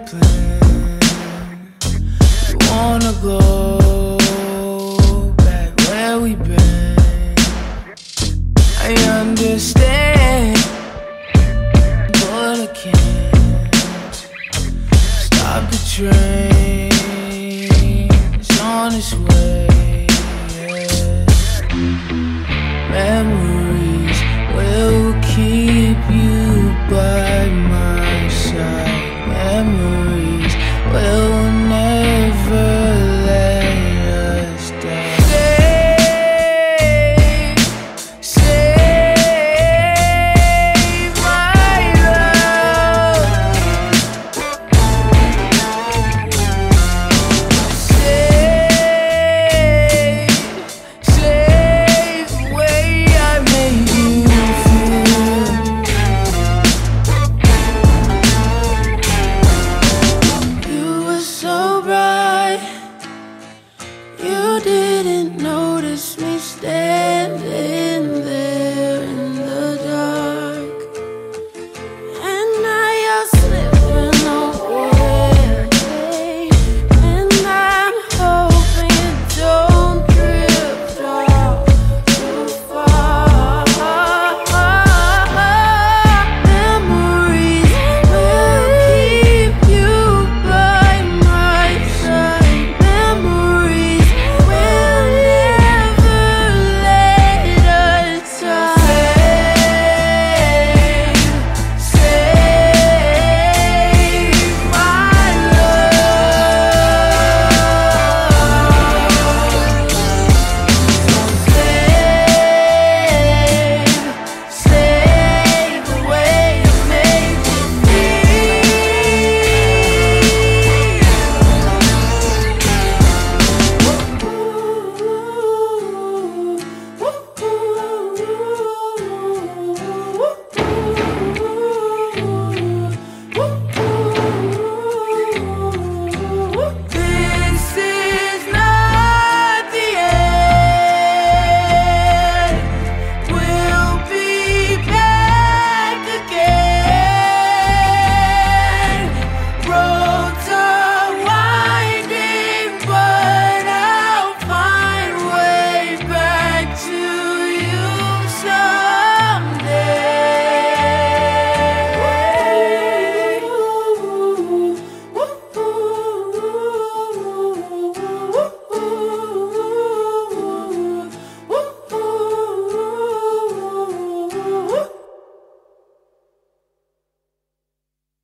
We had a plan. We wanna go back where we been. I understand, but I can't stop the train. It's on its way. didn't know.